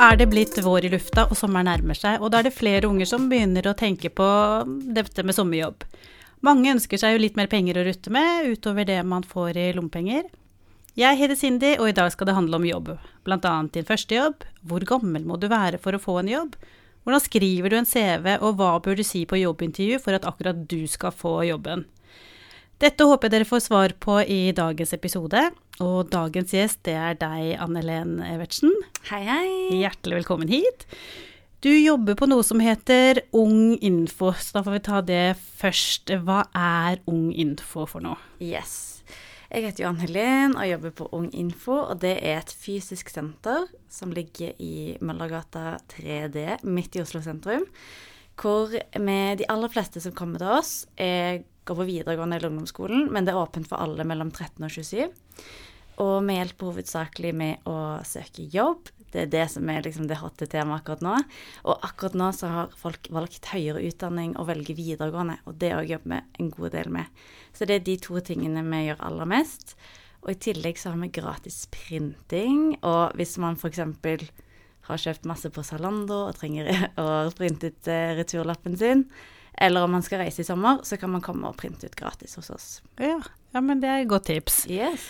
er det blitt vår i lufta, og sommeren nærmer seg, og da er det flere unger som begynner å tenke på dette med sommerjobb. Mange ønsker seg jo litt mer penger å rutte med, utover det man får i lommepenger. Jeg heter Cindy, og i dag skal det handle om jobb. Blant annet din første jobb. Hvor gammel må du være for å få en jobb? Hvordan skriver du en CV, og hva bør du si på jobbintervju for at akkurat du skal få jobben? Dette håper jeg dere får svar på i dagens episode. Og dagens gjest, det er deg, Anne-Len Evertsen. Hei, hei. Hjertelig velkommen hit. Du jobber på noe som heter Ung Info, så da får vi ta det først. Hva er Ung Info for noe? Yes. Jeg heter Johan Helen og jobber på Ung Info, og det er et fysisk senter som ligger i Møllergata 3D, midt i Oslo sentrum. Hvor vi, de aller fleste som kommer til oss, er går på videregående eller ungdomsskolen, men det er åpent for alle mellom 13 og 27. Og vi hjelper hovedsakelig med å søke jobb. Det er det som er liksom det hotte temaet akkurat nå. Og akkurat nå så har folk valgt høyere utdanning og velger videregående, og det òg jobber vi en god del med. Så det er de to tingene vi gjør aller mest. Og i tillegg så har vi gratis printing, og hvis man f.eks. har kjøpt masse på Zalando og trenger å printe ut eh, returlappen sin, eller om man skal reise i sommer, så kan man komme og printe ut gratis hos oss. Ja, ja men det er et godt tips. Yes.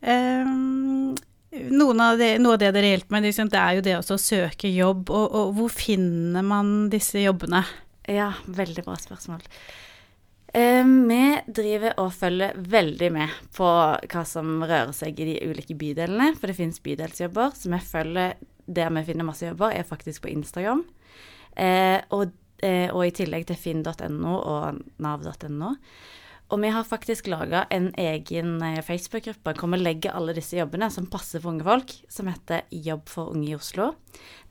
Um, av det, noe av det dere hjelper med, liksom, det er jo det å søke jobb. Og, og, hvor finner man disse jobbene? Ja, veldig bra spørsmål. Um, vi driver og følger veldig med på hva som rører seg i de ulike bydelene. For det finnes bydelsjobber, så vi følger der vi finner masse jobber, er faktisk på Instagram. Eh, og Eh, og i tillegg til finn.no og nav.no. Og vi har faktisk laga en egen eh, Facebook-gruppe hvor vi legger alle disse jobbene som passer for unge folk, som heter Jobb for unge i Oslo.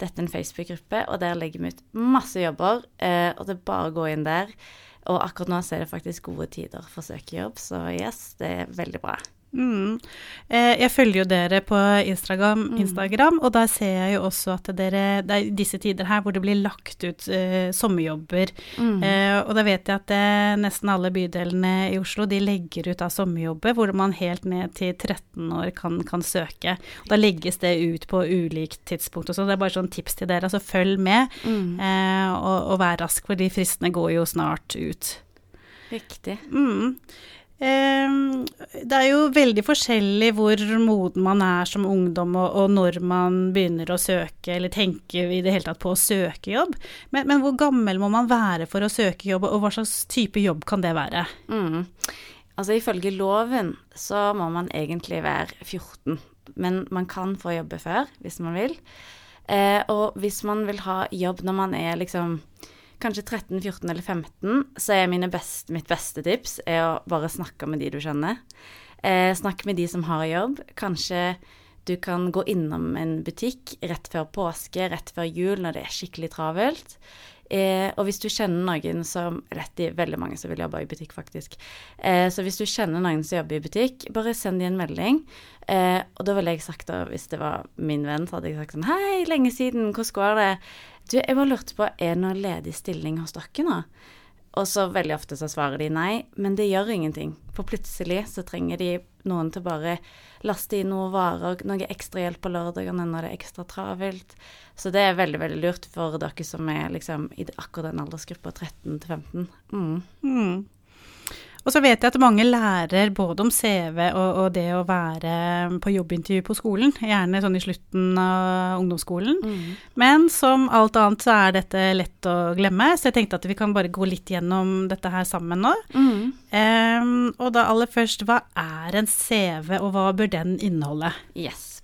Dette er en Facebook-gruppe, og der legger vi ut masse jobber. Eh, og det er bare å gå inn der. Og akkurat nå så er det faktisk gode tider for å søke jobb, så yes, det er veldig bra. Mm. Eh, jeg følger jo dere på Instagram, mm. Og der ser jeg jo også at dere Det er disse tider her hvor det blir lagt ut uh, sommerjobber. Mm. Uh, og da vet jeg at uh, nesten alle bydelene i Oslo de legger ut av sommerjobber hvor man helt ned til 13 år kan, kan søke. Og da legges det ut på ulikt tidspunkt også. Det er bare sånn tips til dere. Altså følg med, mm. og, og, vær rask, for de fristene går jo snart ut. Riktig. Mm. Ehm, det er jo veldig forskjellig hvor moden man er som ungdom, og, når man begynner å søke, eller tenker i det hele tatt på å søke jobb. Men, men, hvor gammel må man være for å søke jobb, og hva slags type jobb kan det være? Mm. Altså ifølge loven så må man egentlig være 14, men man kan få jobbe før hvis man vil. Eh, og hvis man vil ha jobb når man er liksom kanskje 13, 14 eller 15, så er best, mitt beste tips er å bare snakke med de du kjenner. Eh, snakk med de som har jobb. Kanskje du kan gå innom en butikk rett før påske, rett før jul, når det er skikkelig travelt. Eh, og hvis du kjenner noen som Rett i veldig mange som vil jobbe i butikk, faktisk. Eh, så hvis du kjenner noen som jobber i butikk, bare send dem en melding. Eh, og da ville jeg sagt, da, hvis det var min venn, så hadde jeg sagt sånn Hei, lenge siden, hvordan går det? Du, jeg bare lurte på, er det noen ledig stilling hos dere nå? Og så veldig ofte så svarer de nei, men det gjør ingenting. For plutselig så trenger de noen til bare laste inn noen varer, noe ekstra hjelp på lørdagene når det er ekstra travelt. Så det er veldig, veldig lurt for dere som er liksom i akkurat den aldersgruppa 13 til 15. Mm. Mm. Og så vet jeg at mange lærer både om CV og, og, det å være på jobbintervju på skolen, gjerne sånn i slutten av ungdomsskolen. Mm. Men som alt annet så er dette lett å glemme, så jeg tenkte at vi kan bare gå litt gjennom dette her sammen nå. Mm. Um, og da aller først, hva er en CV, og hva bør den inneholde? Yes.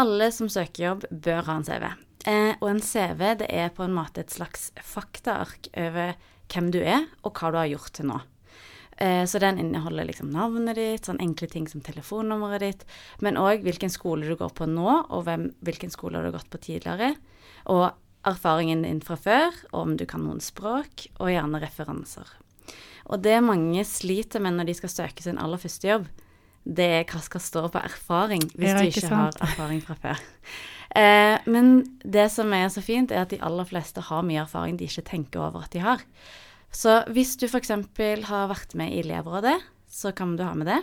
Alle som søker jobb, bør ha en CV. Eh, og en CV det er på en måte et slags faktaark over hvem du er, og hva du har gjort til nå. Eh, så den inneholder liksom navnet ditt, sånn enkle ting som telefonnummeret ditt, men òg hvilken skole du går på nå, og hvem, hvilken skole du har gått på tidligere. Og erfaringen din fra før, og om du kan noen språk, og gjerne referanser. Og det mange sliter med når de skal søke sin aller første jobb, det er hva skal stå på erfaring, hvis ja, du ikke, ikke har erfaring fra før. Eh, men det som er så fint, er at de aller fleste har mye erfaring de ikke tenker over at de har. Så hvis du f.eks. har vært med i elevrådet, så kan du ha med det.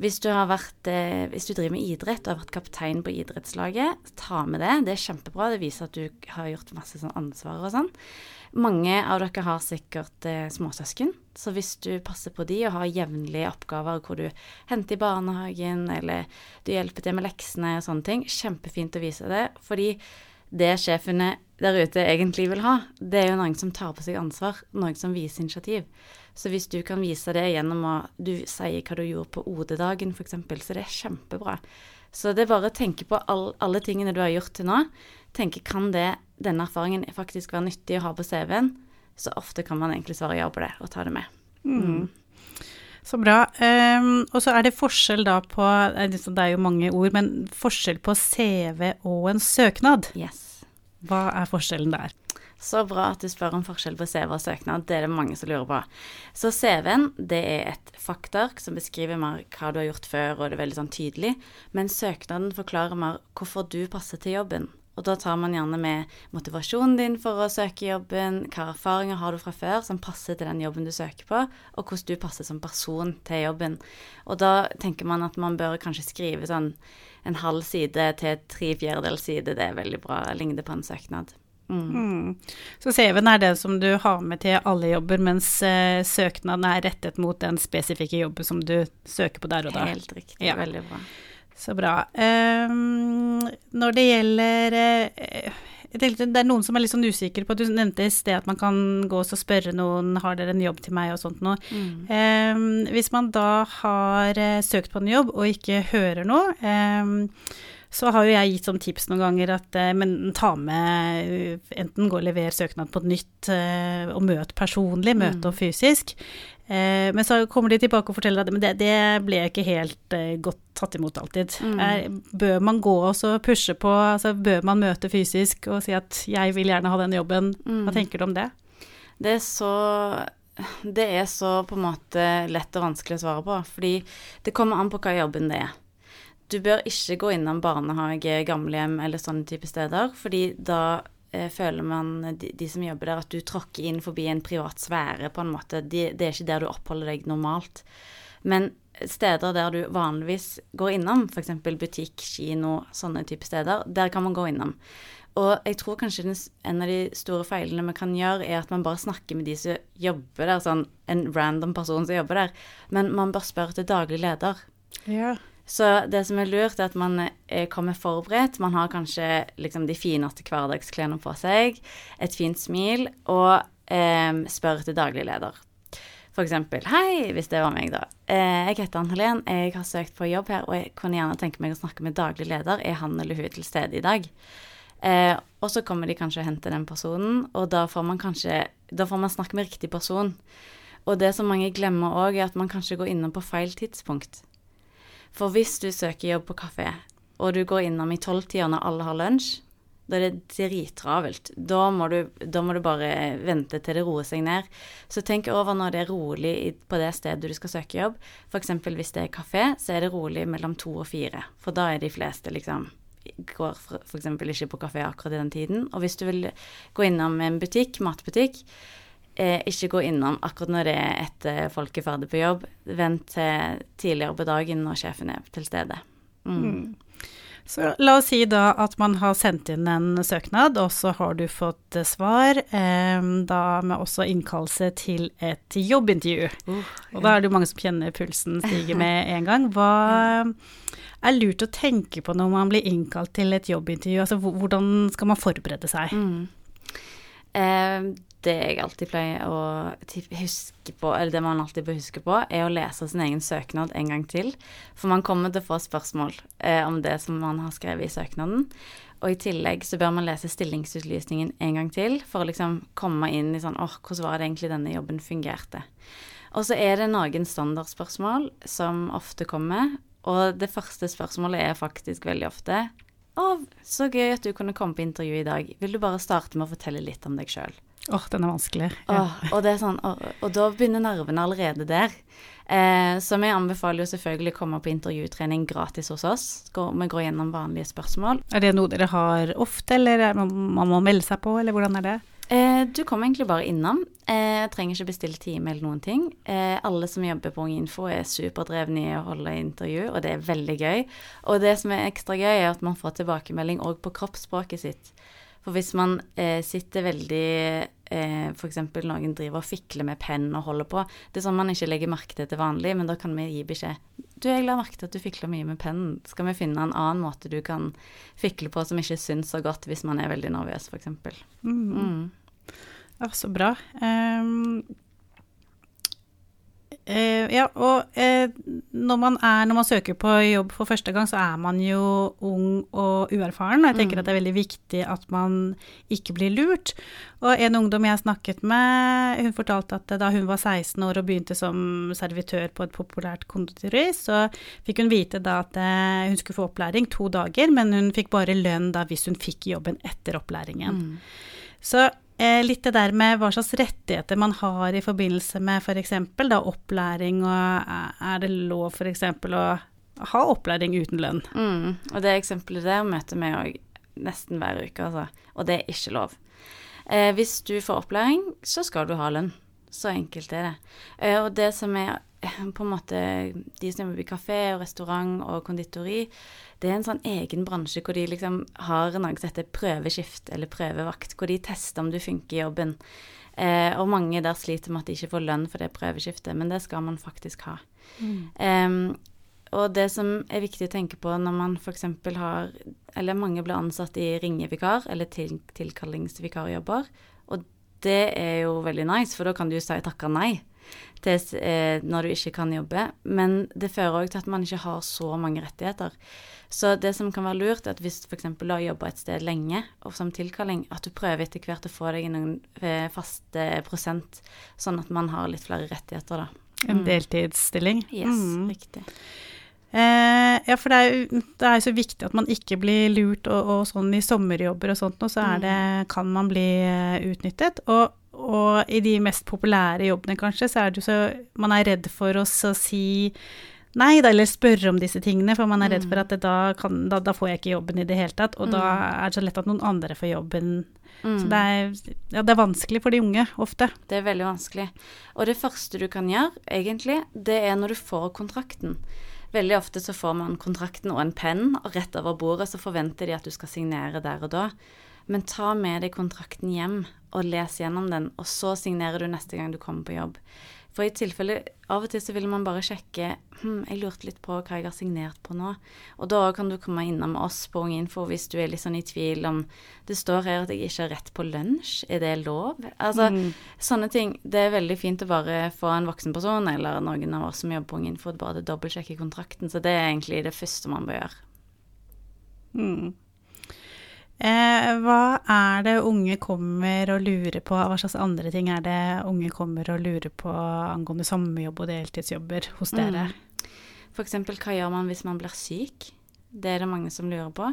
Hvis du, vært, eh, hvis du driver med idrett og har vært kaptein på idrettslaget, ta med det. Det er kjempebra. Det viser at du har gjort masse sånn ansvar og sånn. Mange av dere har sikkert eh, småsøsken, så hvis du passer på de og har jevnlige oppgaver hvor du henter i barnehagen, eller du hjelper til med leksene og sånne ting, kjempefint å vise det. Fordi det sjefene der ute egentlig vil ha, det er jo noen som tar på seg ansvar, noen som viser initiativ. Så hvis du kan vise det gjennom å du sier hva du gjorde på OD-dagen f.eks., så det er kjempebra. Så det er bare å tenke på all, alle tingene du har gjort til nå. Tenke kan det, denne erfaringen faktisk være nyttig å ha på CV-en? Så ofte kan man egentlig svare ja på det og ta det med. Mm. Så bra. Um, og så er det forskjell da på Det er jo mange ord, men forskjell på CV og en søknad. Yes. Hva er forskjellen der? Så bra at du spør om forskjell på CV og søknad. Det er det mange som lurer på. Så CV-en det er et faktark som beskriver mer hva du har gjort før, og det er veldig sånn tydelig. Men søknaden forklarer mer hvorfor du passer til jobben. Og da tar man gjerne med motivasjonen din for å søke jobben, hva erfaringer har du fra før som passer til den jobben du søker på, og hvordan du passer som person til jobben. Og da tenker man at man bør kanskje skrive sånn en halv side til tre fjerdedels side. Det er veldig bra. lengde på en søknad. Mm. Mm. Så CV-en er det som du har med til alle jobber, mens uh, søknaden er rettet mot den spesifikke jobben som du søker på der og da. Helt riktig. Ja. Veldig bra. Så bra. Um, når det gjelder uh, tenkte, Det er noen som er litt sånn usikre på at Du nevnte i sted at man kan gå og spørre noen har dere en jobb til meg og sånt noe. Mm. Um, hvis man da har uh, søkt på en jobb og ikke hører noe um, så har jo jeg gitt som tips noen ganger at eh, men ta med Enten gå og lever søknad på nytt eh, og møt personlig, møte mm. og fysisk. Eh, men så kommer de tilbake og forteller at det, det ble ikke helt eh, godt tatt imot alltid. Mm. Er, bør man gå og pushe på, altså bør man møte fysisk og si at 'jeg vil gjerne ha den jobben'? Mm. Hva tenker du om det? Det er så det er så på en måte lett og vanskelig å svare på, fordi det kommer an på hva jobben det er. Du bør ikke gå innom barnehage, gamlehjem eller sånne type steder, fordi da eh, føler man, de, de, som jobber der, at du tråkker inn forbi en privat sfære, på en måte. De, det er ikke der du oppholder deg normalt. Men steder der du vanligvis går innom, f.eks. butikk, kino, sånne type steder, der kan man gå innom. Og jeg tror kanskje en av de store feilene vi kan gjøre, er at man bare snakker med de som jobber der, sånn en random person som jobber der. Men man bør spørre til daglig leder. Ja. Så det som er lurt, er at man eh, kommer forberedt. Man har kanskje liksom de fineste hverdagsklærne på seg, et fint smil, og eh, spør til daglig leder. For eksempel Hei, hvis det var meg, da. Eh, jeg heter Ann Helen. Jeg har søkt på jobb her, og jeg kunne gjerne tenke meg å snakke med daglig leder. Er han eller hun til stede i dag? Eh, og så kommer de kanskje og henter den personen, og da får man kanskje Da får man snakke med riktig person. Og det som mange glemmer òg, er at man kanskje går innom på feil tidspunkt. For hvis du søker jobb på kafé, og du går innom i tolvtida når alle har lunsj, da er det drittravelt. Da, da må du bare vente til det roer seg ned. Så tenk over når det er rolig på det stedet du skal søke jobb. F.eks. hvis det er kafé, så er det rolig mellom to og fire. For da er de fleste liksom går f.eks. ikke på kafé akkurat i den tiden. Og hvis du vil gå innom en butikk, matbutikk, eh, ikke gå innom akkurat når det er etter folk er ferdig på jobb. Vent til tidligere på dagen når sjefen er til stede. Mm. Mm. Så la oss si da at man har sendt inn en søknad, og så har du fått svar. Eh, da med også innkallelse til et jobbintervju. Uh, ja. Og da er det jo mange som kjenner pulsen stige med en gang. Hva er lurt å tenke på når man blir innkalt til et jobbintervju? Altså hvordan skal man forberede seg? Mm. Eh, det jeg alltid pleier å huske på, eller det man alltid bør huske på, er å lese sin egen søknad en gang til. For man kommer til å få spørsmål eh, om det som man har skrevet i søknaden. Og i tillegg så bør man lese stillingsutlysningen en gang til for å liksom komme inn i sånn åh, hvordan var det egentlig denne jobben fungerte. Og så er det noen standardspørsmål som ofte kommer, og det første spørsmålet er faktisk veldig ofte å, så gøy at du kunne komme på intervju i dag. Vil du bare starte med å fortelle litt om deg sjøl? Åh, oh, den er vanskelig. Ja. Oh, og, det er sånn, og, og, da begynner nervene allerede der. Eh, så vi anbefaler jo selvfølgelig å komme på intervjutrening gratis hos oss. vi går gjennom vanlige spørsmål. Er det noe dere har ofte, eller man, man må melde seg på, eller hvordan er det? Eh, du kommer egentlig bare innom. Eh, trenger ikke bestille time eller noen ting. Eh, alle som jobber på Ung Info er superdrevne i å holde intervju, og det er veldig gøy. Og det som er ekstra gøy, er at man får tilbakemelding òg på kroppsspråket sitt. For hvis man eh, sitter veldig eh, F.eks. noen driver og fikler med penn og holder på. Det er sånn man ikke legger merke til til vanlig, men da kan vi gi beskjed. Du, jeg la merke til at du fikler mye med pennen. Skal vi finne en annen måte du kan fikle på som ikke syns så godt hvis man er veldig nervøs, f.eks. Mm. Mm. Ja, så bra. Um, ja, og eh, når, man er, når man søker på jobb for første gang, så er man jo ung og uerfaren. Og jeg tenker Mm. at det er veldig viktig at man ikke blir lurt. Og en ungdom jeg snakket med, hun fortalte at da hun var 16 år og begynte som servitør på et populært konditori, så fikk hun vite da at eh, hun skulle få opplæring to dager, men hun fikk bare lønn da hvis hun fikk jobben etter opplæringen. Mm. Så eh, litt det der med hva slags rettigheter man har i forbindelse med f.eks. da opplæring, og er det lov f.eks. å ha opplæring uten lønn? Mm. Og det eksempelet der møter vi òg nesten hver uke, altså. Og det er ikke lov. Eh, hvis du får opplæring, så skal du ha lønn. Så enkelt er det. Eh, og det som er eh, på en måte De som jobber i kafé og restaurant og konditori, det er en sånn egen bransje hvor de liksom har noe som heter prøveskift eller prøvevakt, hvor de tester om du funker i jobben. Eh, og mange der sliter med at de ikke får lønn for det prøveskiftet, men det skal man faktisk ha. Em, og det som er viktig å tenke på når man f.eks. har Eller mange blir ansatt i ringevikar eller til, tilkallingsvikarjobber. Det er jo veldig nice, for da kan du jo si takka nei til, eh, når du ikke kan jobbe. Men det fører òg til at man ikke har så mange rettigheter. Så det som kan være lurt, er at hvis f.eks. du har jobba et sted lenge og som tilkalling, at du prøver etter hvert å få deg noen eh, faste prosent, sånn at man har litt flere rettigheter, da. En Mm. deltidsstilling? Yes, Mm. riktig. Eh, ja, for det er, jo, det er så viktig at man ikke blir lurt, og, og sånn i sommerjobber og sånt, noe, så er det, kan man bli eh, utnyttet. Og, og i de mest populære jobbene, kanskje, så er det jo så Man er redd for å si nei, da, eller spørre om disse tingene, for man er redd for at da, kan, da, da får jeg ikke jobben i det hele tatt, og da er det så lett at noen andre får jobben. Så det er, ja, det er vanskelig for de unge, ofte. Det er veldig vanskelig. Og det første du kan gjøre, egentlig, det er når du får kontrakten. Veldig ofte så får man kontrakten og en penn, og rett over bordet så forventer de at du skal signere der og da. Men ta med deg kontrakten hjem og les gjennom den, og så signerer du neste gang du kommer på jobb. For i tilfelle Av og til så vil man bare sjekke hm, jeg lurte litt på hva jeg har signert på nå. Og da kan du komme innom oss på Ung Info hvis du er litt sånn i tvil om Det står her at jeg ikke har rett på lunsj, er det lov? Altså, sånne ting. Det er veldig fint å bare få en voksen person eller noen av oss som jobber på Ung Info, bare dobbeltsjekke kontrakten. Så det er egentlig det første man bør gjøre. Mm. Eh, hva er det unge kommer og lurer på, hva slags andre ting er det unge kommer og lurer på angående sommerjobb og deltidsjobber hos dere? F.eks. hva gjør man hvis man blir syk? Det er det mange som lurer på.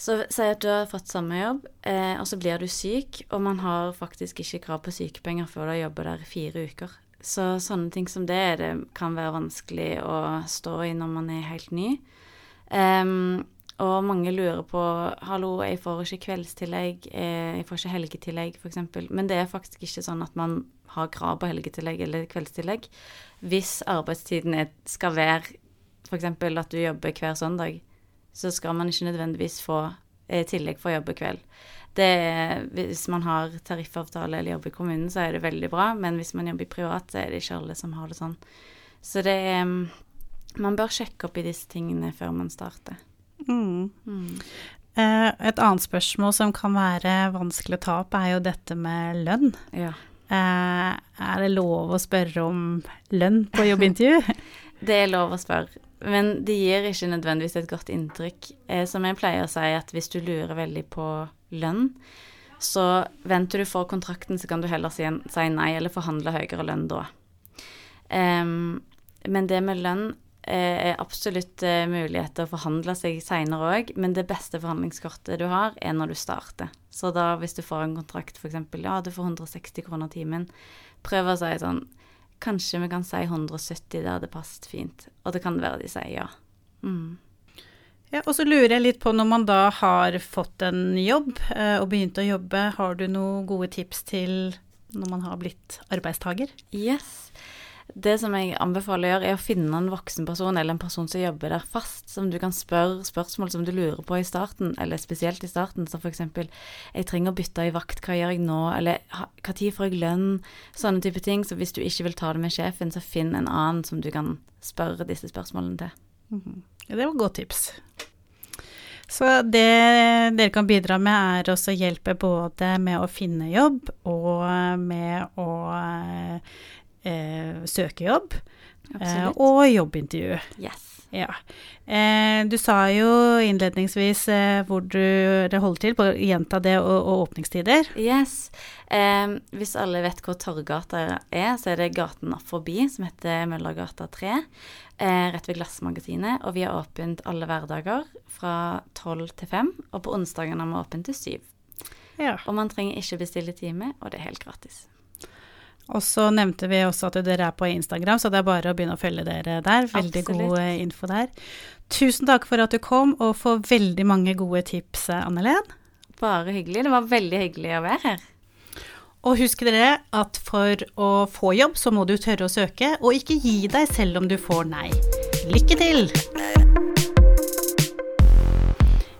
Så si at du har fått sommerjobb, eh, og så blir du syk, og man har faktisk ikke krav på sykepenger før du har jobba der i fire uker. Så sånne ting som det, det kan være vanskelig å stå i når man er helt ny. Em, og mange lurer på hallo, jeg får ikke kveldstillegg, eh, jeg får ikke helgetillegg f.eks. Men det er faktisk ikke sånn at man har krav på helgetillegg eller kveldstillegg. Hvis arbeidstiden er, skal være f.eks. at du jobber hver søndag, så skal man ikke nødvendigvis få eh, tillegg for å jobbe kveld. Er, hvis man har tariffavtale eller jobber i kommunen, så er det veldig bra, men hvis man jobber i privat, så er det ikke alle som har det sånn. Så det er mm, Man bør sjekke opp i disse tingene før man starter. Mm. Mm. Eh, et annet spørsmål som kan være vanskelig å ta opp, er jo dette med lønn. Ja. Eh, er det lov å spørre om lønn på jobbintervju? Det er lov å spørre, men det gir ikke nødvendigvis et godt inntrykk. Eh, som jeg pleier å si, at hvis du lurer veldig på lønn, så venter du for kontrakten, så kan du heller si, nei eller forhandle høyere lønn da. Um, men det med lønn er absolutt eh, mulighet til å forhandle seg seinere òg, men det beste forhandlingskortet du har, er når du starter. Så da hvis du får en kontrakt f.eks. ja, du får 160 kroner timen, prøv å si sånn Kanskje vi kan si 170, det hadde passet fint. Og det kan være de sier ja. Mm. Ja, og så lurer jeg litt på når man da har fått en jobb eh, og begynt å jobbe, har du noen gode tips til når man har blitt arbeidstaker? Yes. Det som jeg anbefaler å gjøre, er å finne en voksen person eller en person som jobber der fast, som du kan spørre spørsmål som du lurer på i starten, eller spesielt i starten, som f.eks.: Jeg trenger å bytte i vakt, hva gjør jeg nå? Eller når får jeg lønn? Sånne type ting. Så hvis du ikke vil ta det med sjefen, så finn en annen som du kan spørre disse spørsmålene til. Mm -hmm. Det var et godt tips. Så det dere kan bidra med, er også hjelpe både med å finne jobb og med å eh, søkejobb. Eh, og jobbintervju. Yes. Ja. Eh, du sa jo innledningsvis eh, hvor du det holder til, på gjenta det, og, og åpningstider. Yes. Hvis alle vet hvor Torggata er, så er det gaten forbi, som heter Møllergata 3. Eh, rett ved Glassmagasinet. Og vi har åpent alle hverdager fra 12 til 5. Og på onsdagene har vi åpent til 7. Ja. Og man trenger ikke bestille time, og det er helt gratis. Og så nevnte vi også at dere er på Instagram, så det er bare å begynne å følge dere der. Veldig Absolutt. god info der. Tusen takk for at du kom, og for veldig mange gode tips, Anne-Len. Bare hyggelig. Det var veldig hyggelig å være her. Og husk dere at for å få jobb, så må du tørre å søke, og ikke gi deg selv om du får nei. Lykke til!